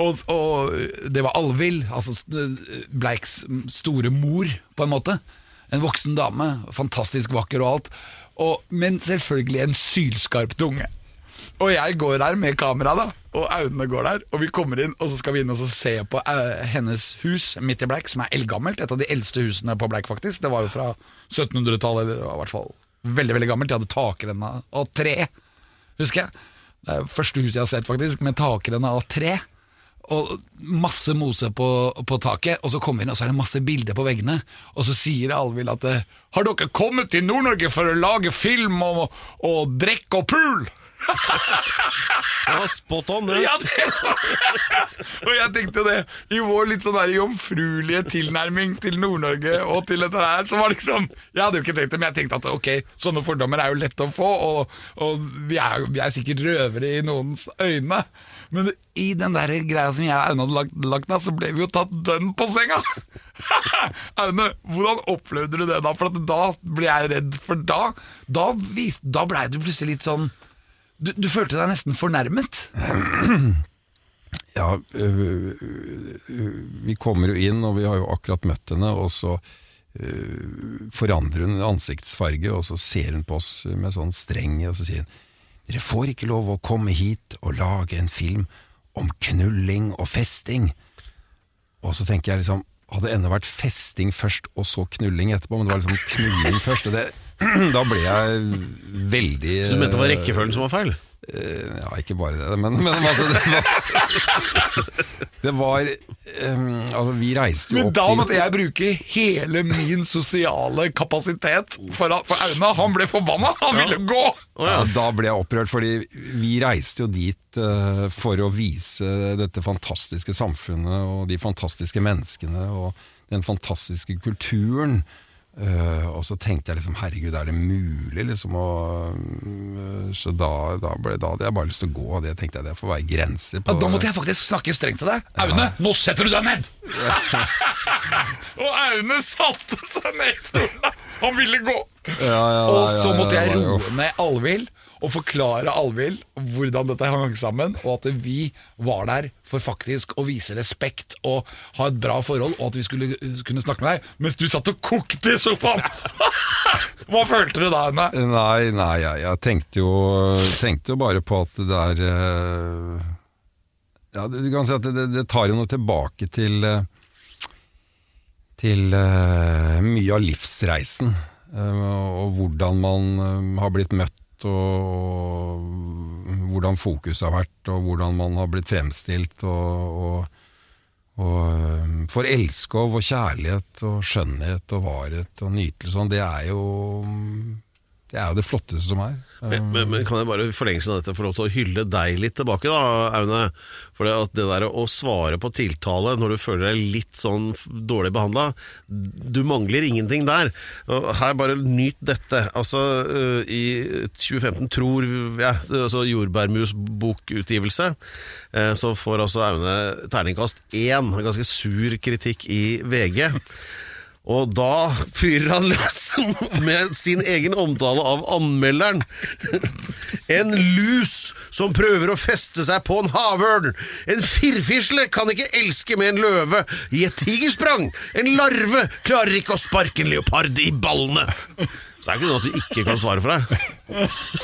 Speaker 3: og, og det var Alvhild, altså Bleiks store mor, på en måte. En voksen dame, fantastisk vakker og alt. Og, men selvfølgelig en sylskarp tunge. Og jeg går der med kamera, da, og Aune går der. Og vi kommer inn, og så skal vi inn og se på uh, hennes hus midt i Bleik, som er eldgammelt. Et av de eldste husene på Bleik, faktisk. Det var jo fra 1700-tallet, eller i hvert fall veldig veldig gammelt. De hadde takrenna av tre, husker jeg. Det er første huset jeg har sett, faktisk, med takrenna av tre. Og masse mose på, på taket, og så kommer vi inn, og så er det masse bilder på veggene. Og så sier Alvhild at eh, Har dere kommet til Nord-Norge for å lage film og, og drikke og pool?
Speaker 2: Ja, spot on, det.
Speaker 3: Ja, det Og jeg tenkte det, i vår litt sånn der jomfruelige tilnærming til Nord-Norge og til dette her, så var liksom Jeg hadde jo ikke tenkt det, men jeg tenkte at ok, sånne fordommer er jo lett å få, og, og vi, er, vi er sikkert røvere i noens øyne. Men i den der greia som jeg og Aune hadde lagt, lagt ned, så ble vi jo tatt dønn på senga! Aune, hvordan opplevde du det da? For da ble jeg redd, for da, da, da blei du plutselig litt sånn du, du følte deg nesten fornærmet.
Speaker 5: Ja, vi kommer jo inn, og vi har jo akkurat møtt henne, og så forandrer hun ansiktsfarge, og så ser hun på oss med sånn streng, og så sier hun Dere får ikke lov å komme hit og lage en film om knulling og festing. Og så tenker jeg liksom Hadde det ennå vært festing først, og så knulling etterpå, men det var liksom knulling først. Og det, da ble jeg veldig
Speaker 2: Så du mente det var rekkefølgen som var feil?
Speaker 5: Eh, Ja, ikke bare det, men, men altså Det var, det var um, Altså, vi reiste jo opp
Speaker 3: Men
Speaker 5: da
Speaker 3: måtte jeg bruke hele min sosiale kapasitet for, at- for Aune. Han ble forbanna! Han ville gå!
Speaker 5: ja, Da ble jeg opprørt, fordi vi reiste jo dit uh, for å vise dette fantastiske samfunnet og de fantastiske menneskene og den fantastiske kulturen. Eh, og så tenkte jeg liksom herregud, er det mulig liksom Og, uh, Så da, da, ble, da hadde jeg bare lyst til å gå, og det tenkte jeg det får være grenser på
Speaker 3: Ja, da måtte jeg faktisk snakke strengt til deg. Aune, nå setter du deg ned! og Aune satte seg ned i stolen. Han ville gå.
Speaker 5: Ja, ja,
Speaker 3: og så
Speaker 5: ja, ja,
Speaker 3: måtte jeg roe ned Alvhild og forklare Alvhild hvordan dette hang sammen, og at vi var der for faktisk å vise respekt og ha et bra forhold, og at vi skulle kunne snakke med deg, mens du satt og kokte i sofaen! Hva følte du da, Henne?
Speaker 5: Nei, nei, jeg, jeg tenkte, jo, tenkte jo bare på at det der eh, Ja, du kan si at det, det tar jo noe tilbake til Til eh, mye av livsreisen. eh, og hvordan man har blitt møtt, og, hvordan fokuset har vært, og hvordan man har blitt fremstilt. og, og og eh, for elskov og kjærlighet og skjønnhet og varhet og nytelse, sånn, det er jo Det er jo det flotteste som er.
Speaker 2: Men, men, men kan jeg bare i forlengelsen av dette få lov til å hylle deg litt tilbake, da, Aune? For det, det der å svare på tiltale når du føler deg litt sånn dårlig behandla Du mangler ingenting der. Her, bare nyt dette. Altså, øh, i 2015, tror jeg, altså jordbærmusbokutgivelse, bokutgivelse, så får altså Aune terningkast én. Ganske sur kritikk i VG. Og da fyrer han løs med sin egen omtale av anmelderen. En lus som prøver å feste seg på en havørn. En firfisle kan ikke elske med en løve i et tigersprang. En larve klarer ikke å sparke en leopard i ballene. Så det er ikke noe at du ikke kan svare for deg.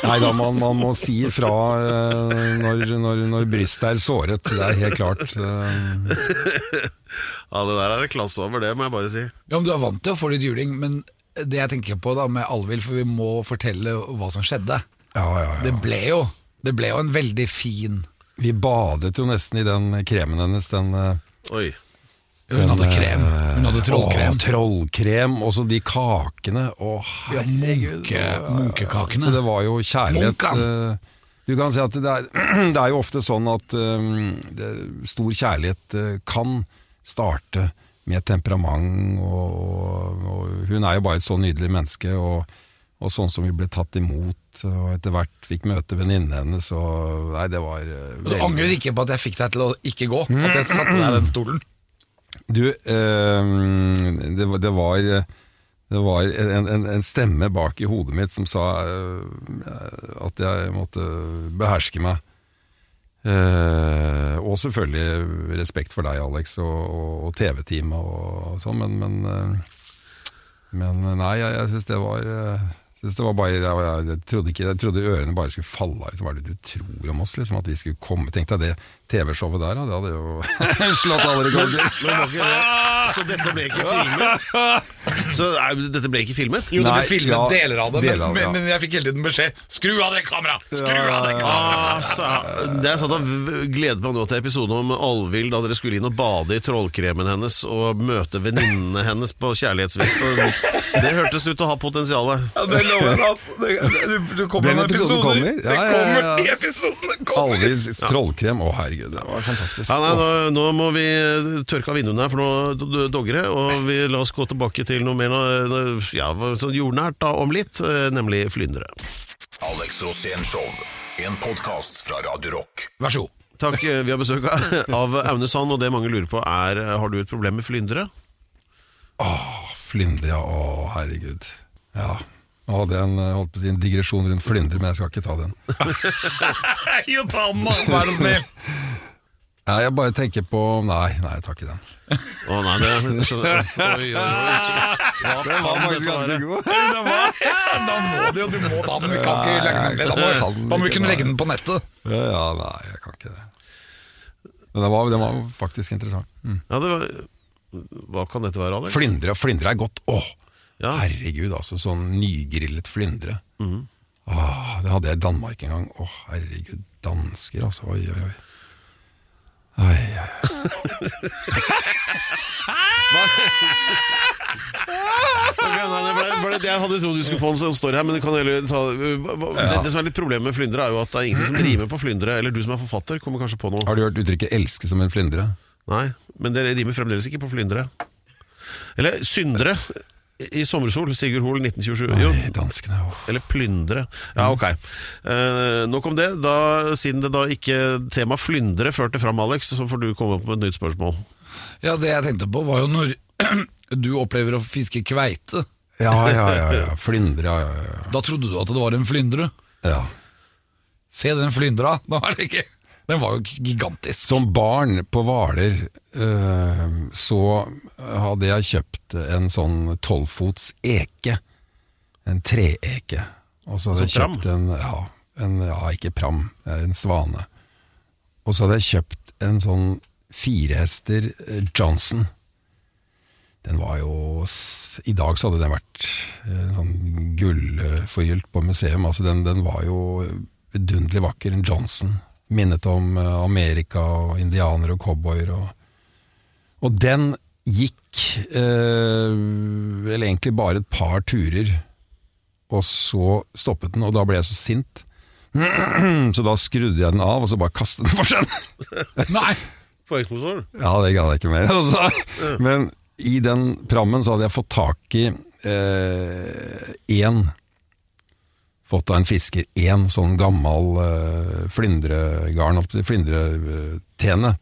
Speaker 5: Nei da, man, man må si ifra eh, når, når, når brystet er såret. Det er helt klart. Eh,
Speaker 2: Ja, Det der er det klasse over, det må jeg bare si.
Speaker 3: Ja, men Du er vant til å få litt juling, men det jeg tenker på da med Alvhild, for vi må fortelle hva som skjedde.
Speaker 5: ja, ja, ja.
Speaker 3: Det ble jo, det ble jo en veldig fin
Speaker 5: Vi badet jo nesten i den kremen hennes. Den, eh,
Speaker 2: Oi.
Speaker 3: Hun hadde krem. Hun hadde trollkrem.
Speaker 5: Å, trollkrem, og så de kakene. Å, herregud.
Speaker 3: munke-
Speaker 5: Ja,
Speaker 3: munkekakene.
Speaker 5: Så det var jo kjærlighet.
Speaker 3: Munkan.
Speaker 5: eh, Du kan si at det er, det er jo ofte sånn at um, det, stor kjærlighet eh, kan starte med temperament, og, og, hun er jo bare et så nydelig menneske, og, og sånn som vi ble tatt imot, og etter hvert fikk møte venninnene hennes, og nei, det var eh,
Speaker 3: du angrer ikke på at jeg fikk deg til å ikke gå? At jeg satte deg i den stolen?
Speaker 5: Du, eh, det, var- det var det var en, en, en stemme bak i hodet mitt som sa eh, at jeg måtte beherske meg. Eh, og selvfølgelig respekt for deg, Alex, og, og, TV-teamet og, sånn, men, men, uh, men nei, jeg, jeg syns det var uh, bare, jeg, jeg, jeg, trodde ikke, jeg trodde ørene bare skulle falle av. Liksom, Hva er det du tror om oss? Liksom, at vi skulle komme Tenk deg det TV-showet der. Det hadde jo slått alle rekorder.
Speaker 2: Så dette ble ikke filmet? Så nei, dette ble ikke filmet?
Speaker 3: Jo, det ble filmet
Speaker 5: ja,
Speaker 3: deler av det, men,
Speaker 5: av det, ja.
Speaker 3: men, men jeg fikk hele tiden beskjed Skru av det kameraet! Skru av det kameraet!
Speaker 2: Ah, så, det er at jeg gleder meg nå til episoden om Alvhild da dere skulle inn og bade i trollkremen hennes og møte venninnene hennes på kjærlighetsvis. Det hørtes ut til å ha potensial.
Speaker 3: Ja, det lover deg, altså. Det, det, det kommer noen
Speaker 5: episoden
Speaker 3: episoder.
Speaker 5: kommer.
Speaker 3: Det
Speaker 5: Ja, ja, ja.
Speaker 3: kommer i episoden! Det kommer.
Speaker 5: Alvis trollkrem. Å, herregud, det var fantastisk.
Speaker 2: Ja, nei, nå, nå må vi tørke av vinduene her, for nå dogger det. Og vi la oss gå tilbake til noe mer ja, sånn jordnært da, om litt, eh, nemlig flyndre.
Speaker 4: Alex Rosén Show. En podkast fra Radio Rock.
Speaker 3: Vær så god.
Speaker 2: Takk, eh, vi har besøk av Aune Sand, og det mange lurer på er eh, Har du et problem med flyndre?
Speaker 5: Flyndre, ja. Å, herregud. Ja. Nå hadde jeg en, eh, holdt på å si, en digresjon rundt flyndre, men jeg skal ikke ta den.
Speaker 3: Jo, ta den, da! Vær så snill!
Speaker 5: Nei, jeg bare tenker på Nei, nei, jeg tar ikke den.
Speaker 2: Å nei, det så. Oi, oi, oi. Hva var faktisk ganske
Speaker 5: god.
Speaker 3: Da må du jo, du må ta den. Vi kan ikke legge den ned. Da må, da må vi kunne legge den på nettet.
Speaker 5: Ja, ja, nei, jeg kan ikke det. Men den var, den var faktisk interessant. Mm.
Speaker 2: Ja, det var, hva kan dette være, Alex?
Speaker 5: Flyndre, flyndre er godt. Åh,
Speaker 2: Ja.
Speaker 5: herregud, altså. Sånn nygrillet flyndre. Åh, det hadde jeg i Danmark en gang. Åh, herregud. Dansker, altså. Oi, oi, oi. Oi, oi, oi.
Speaker 2: Ok, nei, nei, for det- for det- Jeg hadde trodd du skulle få en sånn story her, men du kan heller ta hva- hva- det, det som er litt problemet med flyndre, er jo at det er ingen som rimer på flyndre. Eller du som er forfatter, kommer kanskje på noe.
Speaker 5: Har du hørt uttrykket 'elske som en flyndre'?
Speaker 2: Nei, men det rimer fremdeles ikke på flyndre. Eller syndre. I sommersol, Sigurd Hoel 1927. Jo,
Speaker 5: Oi, danskene, oh.
Speaker 2: eller plyndre. Ja, ok. Eh, nok om det. Da, siden det da ikke tema flyndre førte fram, Alex, så får du komme opp med et nytt spørsmål.
Speaker 3: Ja, det jeg tenkte på var jo når du opplever å fiske kveite.
Speaker 5: Ja, ja, ja, ja. Flyndre, ja, ja, ja.
Speaker 3: Da trodde du at det var en flyndre.
Speaker 5: ja.
Speaker 3: Se den flyndra! Da er det ikke Den var jo gigantisk.
Speaker 5: Som barn på Hvaler eh, så hadde jeg kjøpt en sånn tolvfots eke. En treeke. Og så hadde jeg kjøpt en, ja, en Ja, ikke pram, en svane. Og så hadde jeg kjøpt en sånn firehester eh, Johnson. Den var jo I dag så hadde den vært eh, sånn gullforgylt på museum. Altså den, den var jo vidunderlig vakker. En Johnson. Minnet om eh, Amerika og indianere og cowboyer. Og, og den gikk eh, vel egentlig bare et par turer og så stoppet den, og da ble jeg så sint. Så da skrudde jeg den av, og så bare kastet den for seg.
Speaker 3: Nei!
Speaker 2: Påhengsmotor?
Speaker 5: Ja, det gadd jeg ikke mer. Altså. Men i den prammen så hadde jeg fått tak i én Fått av en fisker én sånn gammel uh, flyndregarn, flyndretene.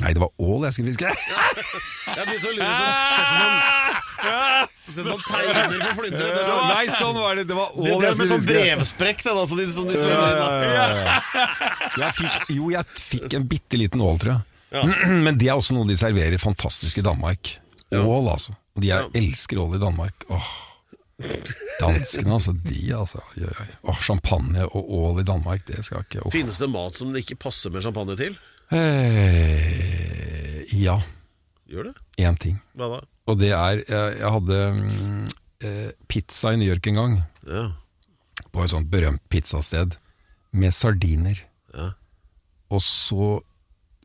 Speaker 5: Nei, det var ål jeg skulle fiske!
Speaker 2: Jeg begynte å lure sånn Setter man, tegner teiner på flyndre? Det sånn,
Speaker 5: Nei, sånn var det. Det var
Speaker 2: det, det er med sånn brevsprekk, det, da, så de, som de svømmer inn. da.
Speaker 5: Jeg fikk, jo, jeg fikk en bitte liten ål, tror jeg. Men det er også noe de serverer fantastisk i Danmark. Ål, altså. De er, elsker ål i Danmark. Åh. Danskene, altså. De, altså. Åh, champagne og ål i Danmark, det skal ikke oh.
Speaker 2: Finnes det mat som det ikke passer med champagne til?
Speaker 5: Eh, ja,
Speaker 2: Gjør det?
Speaker 5: én ting.
Speaker 2: Hva da?
Speaker 5: Og det er Jeg, jeg hadde mm, eh, pizza i New York en gang.
Speaker 2: Ja.
Speaker 5: På et sånt berømt pizzasted. Med sardiner.
Speaker 2: Ja.
Speaker 5: Og så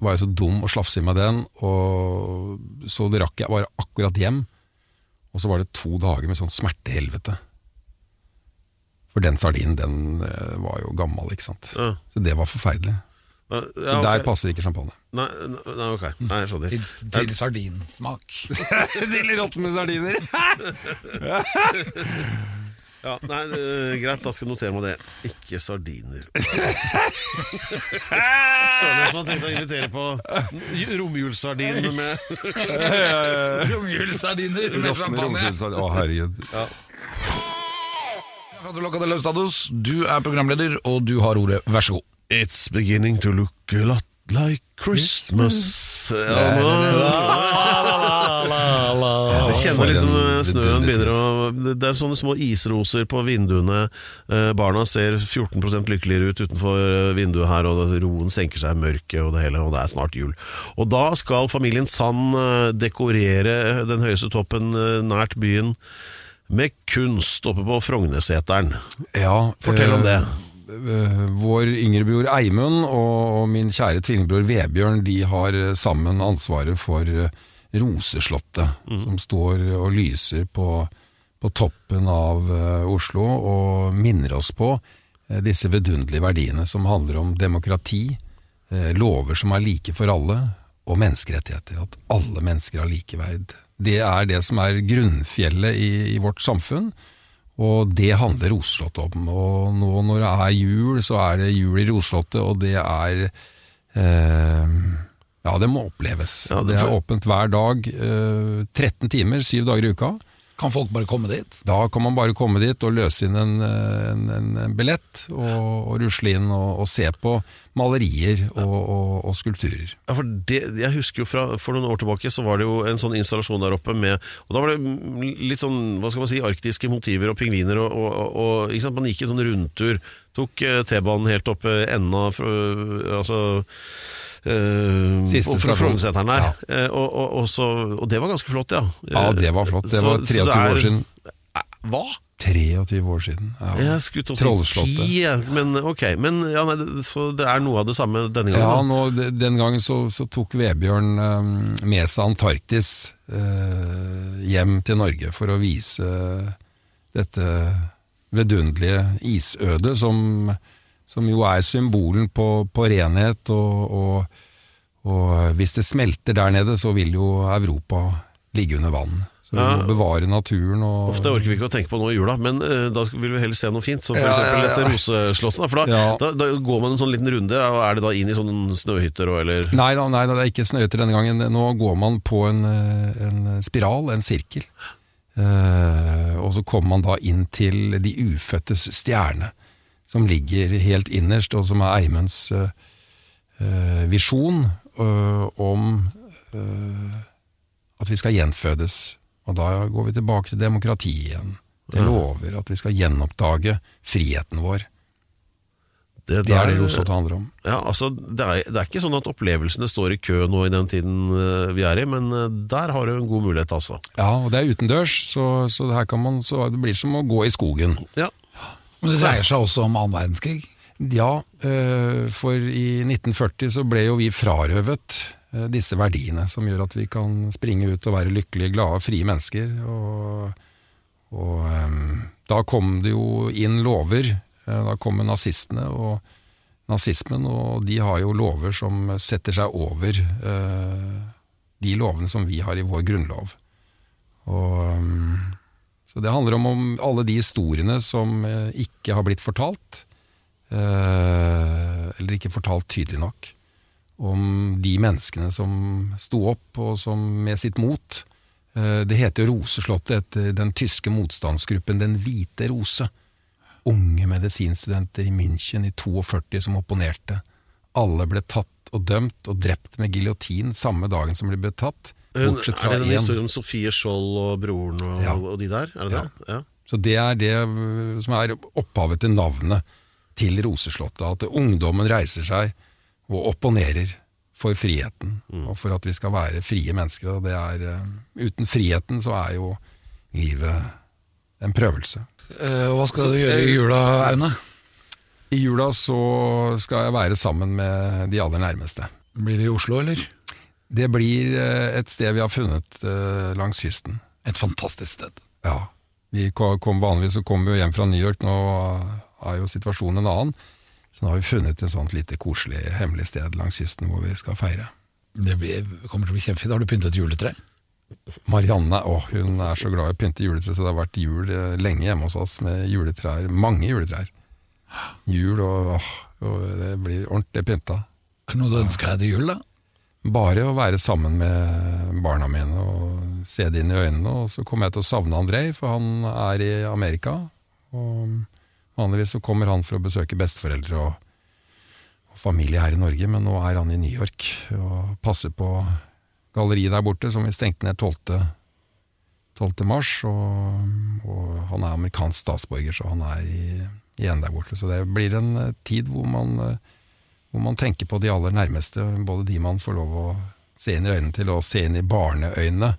Speaker 5: var jeg så dum å slafse i meg den, og så rakk jeg bare akkurat hjem. Og så var det to dager med sånn smertehelvete. For den sardinen, den eh, var jo gammel, ikke sant.
Speaker 2: Ja.
Speaker 5: Så det var forferdelig.
Speaker 2: Ja,
Speaker 5: Så
Speaker 2: ok.
Speaker 5: Der passer ikke champagne.
Speaker 2: Nei, nei, ok. Nei, jeg skjønner.
Speaker 3: Til, til sardinsmak.
Speaker 5: Til råtne sardiner!
Speaker 2: Ja, nei, uh, greit, da skal jeg notere meg det. Ikke sardiner. Søren, som tenkte tenkt å invitere på romjulssardin med
Speaker 3: Romjulssardiner med champagne.
Speaker 5: Å, herregud.
Speaker 3: Stados, du er programleder, og du har ordet. Vær så god.
Speaker 2: It's beginning to look a lot like Christmas. Ja, Jeg kjenner liksom snøen begynner å Det er sånne små isroser på vinduene. Eh, Barna ser 14% lykkeligere ut utenfor eh, vinduet her, og roen senker seg i mørket, og det hele, og det er snart jul. Og da skal familien Sand eh, dekorere den høyeste toppen nært byen med kunst oppe på Frognerseteren.
Speaker 5: Ja,
Speaker 2: Fortell om det.
Speaker 5: vår yngre bror Eimund og, min kjære tvillingbror Vebjørn de har sammen ansvaret for Roseslottet, som står og lyser på, på toppen av uh, Oslo og minner oss på uh, disse vidunderlige verdiene som handler om demokrati, uh, lover som er like for alle, og menneskerettigheter. At alle mennesker har likeverd. Det er det som er grunnfjellet i, i vårt samfunn. Og det handler Roseslottet om. Og nå når det er jul, så er det jul i Roseslottet, og det er eh, Ja, det må oppleves.
Speaker 2: Ja, det
Speaker 5: det er åpent hver dag. Eh, 13 timer, syv dager i uka.
Speaker 3: Kan folk bare komme dit?
Speaker 5: Da kan man bare komme dit og løse inn en, en, en, en billett, og, og rusle inn og, og se på malerier og, og, skulpturer.
Speaker 2: Ja, for det, jeg husker jo fra For noen år tilbake så var det jo en sånn installasjon der oppe med Og da var det litt sånn, hva skal man si, arktiske motiver og pingviner og, Man gikk en sånn rundtur. Tok eh, T-banen helt opp enda enden av Altså Uh,
Speaker 5: Siste
Speaker 2: fra. Frognerseteren der.
Speaker 5: Ja.
Speaker 2: Uh, og, og, og, så, og det var ganske flott, ja.
Speaker 5: Ja, det var flott. Det
Speaker 2: Så-
Speaker 5: var 23
Speaker 2: det er-
Speaker 5: år siden.
Speaker 2: Eh, Hva?
Speaker 5: 23 år siden. Ja.
Speaker 2: Jeg skulle til å si
Speaker 5: Trollslottet.
Speaker 2: ti, jeg, men ok. Men ja, nei, så det er noe av det samme denne gangen?
Speaker 5: Ja, nå, den gangen så, så tok Vebjørn eh, med seg Antarktis uh, hjem til Norge for å vise dette vidunderlige isødet som, som jo er symbolen på, på renhet, og, og, og hvis det smelter der nede, så vil jo Europa ligge under vann. Så vi
Speaker 2: Ja.
Speaker 5: må bevare naturen og
Speaker 2: Uff, Det orker vi ikke å tenke på nå i jula, men uh, da vil vi heller se noe fint. Som for
Speaker 5: Ja, ja, ja.
Speaker 2: dette roseslottet. Da, for da,
Speaker 5: Ja.
Speaker 2: da, da går man en sånn liten runde, og er det da inn i sånne snøhytter og eller
Speaker 5: Nei da, nei det er ikke snøhytter denne gangen. Nå går man på en, eh, en spiral, en sirkel. Eh, og så kommer man da inn til de ufødtes stjerne, som ligger helt innerst, og som er Eimunds eh, eh, visjon om at vi skal gjenfødes. Og da går vi tilbake til demokrati igjen. Det lover at vi skal gjenoppdage friheten vår. Det er
Speaker 2: der-
Speaker 5: det Roslott handler om.
Speaker 2: Ja, altså, det, er, det er ikke sånn at opplevelsene står i kø nå i den tiden eh, vi er i, men eh, der har du en god mulighet, altså.
Speaker 5: Ja, og det er utendørs, så, så, det her kan man, så det blir som å gå i skogen.
Speaker 2: Ja,
Speaker 3: Men det dreier seg også om annen verdenskrig.
Speaker 5: Ja, øh, for i 1940 så ble jo vi frarøvet disse verdiene som gjør at vi kan springe ut og være lykkelige, glade, frie mennesker. Og, Og eh, da kom det jo inn lover. Eh, Da kommer nazistene og nazismen, og de har jo lover som setter seg over eh, de lovene som vi har i vår grunnlov. Og, um, så det handler om, om alle de historiene som eh, ikke har blitt fortalt, eh, eller ikke fortalt tydelig nok. Om de menneskene som sto opp, og som med sitt mot eh, Det heter jo Roseslottet etter den tyske motstandsgruppen Den hvite rose. Unge medisinstudenter i München i 42 som opponerte. Alle ble tatt og dømt og drept med giljotin samme dagen som de ble tatt. Bortsett fra
Speaker 2: er det den
Speaker 5: historie
Speaker 2: historien om Sofie Skjold og broren og,
Speaker 5: Ja.
Speaker 2: og de der? Er det
Speaker 5: Ja.
Speaker 2: det? Ja.
Speaker 5: Så det er det uh, som er opphavet til navnet til Roseslottet. At ungdommen reiser seg og opponerer for friheten, og for at vi skal være frie mennesker. Og det er, uh, uten friheten så er jo livet en prøvelse.
Speaker 3: Eh, hva skal du gjøre i jula, Aune?
Speaker 5: I jula så skal jeg være sammen med de aller nærmeste.
Speaker 3: Blir det i Oslo, eller?
Speaker 5: Det blir uh, et sted vi har funnet uh, langs kysten.
Speaker 3: Et fantastisk sted.
Speaker 5: Ja. Vi kom vanligvis så kommer vi hjem fra New York, nå er jo situasjonen en annen. Så nå har vi funnet et sånt lite koselig, hemmelig sted langs kysten hvor vi skal feire.
Speaker 3: Det blir, kommer til å bli kjempefint. Har du pyntet juletre?
Speaker 5: Marianne å, hun er så glad i å pynte juletre, så det har vært jul eh, lenge hjemme hos oss med juletrær. Mange juletrær. Jul og, åh, og det blir ordentlig pynta.
Speaker 3: Er det noe du ønsker deg til jul, da?
Speaker 5: Bare å være sammen med barna mine og se det inn i øynene. Og så kommer jeg til å savne Andrej, for han er i Amerika. Og vanligvis så kommer han for å besøke besteforeldre og, og familie her i Norge, men nå er han i New York og passer på galleriet der borte, som vi stengte ned 12. 12. mars. Og, og han er amerikansk statsborger, så han er i, igjen der borte. Så det blir en eh, tid hvor man eh, hvor man tenker på de aller nærmeste, både de man får lov å se inn i øynene til, og se inn i barneøynene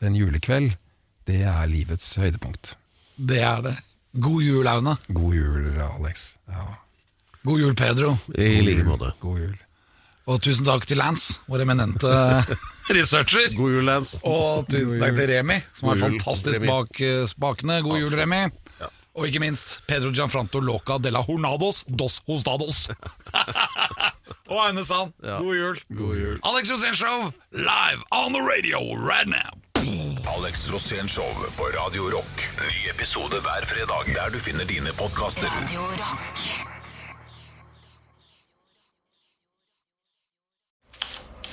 Speaker 5: en julekveld, det er livets høydepunkt.
Speaker 3: Det er det. God jul, Aune.
Speaker 5: God jul, Alex. Ja,
Speaker 3: God jul, Pedro.
Speaker 2: I like måte.
Speaker 5: god jul.
Speaker 3: Og tusen takk til Lance, vår eminente researcher.
Speaker 2: God jul, Lance.
Speaker 3: Og tusen takk til Remi, som er fantastisk bak eh, spakene. God jul, Remi. Og ikke minst Pedro Gianfranto Loca de la Hornados dos Hostados. og Aune Sand, god jul.
Speaker 2: God jul.
Speaker 3: Alex Show, live on the radio right now.
Speaker 4: Alex Rosén Show på Radio Rock. Ny episode hver fredag der du finner dine podkaster.
Speaker 8: Radio Rock.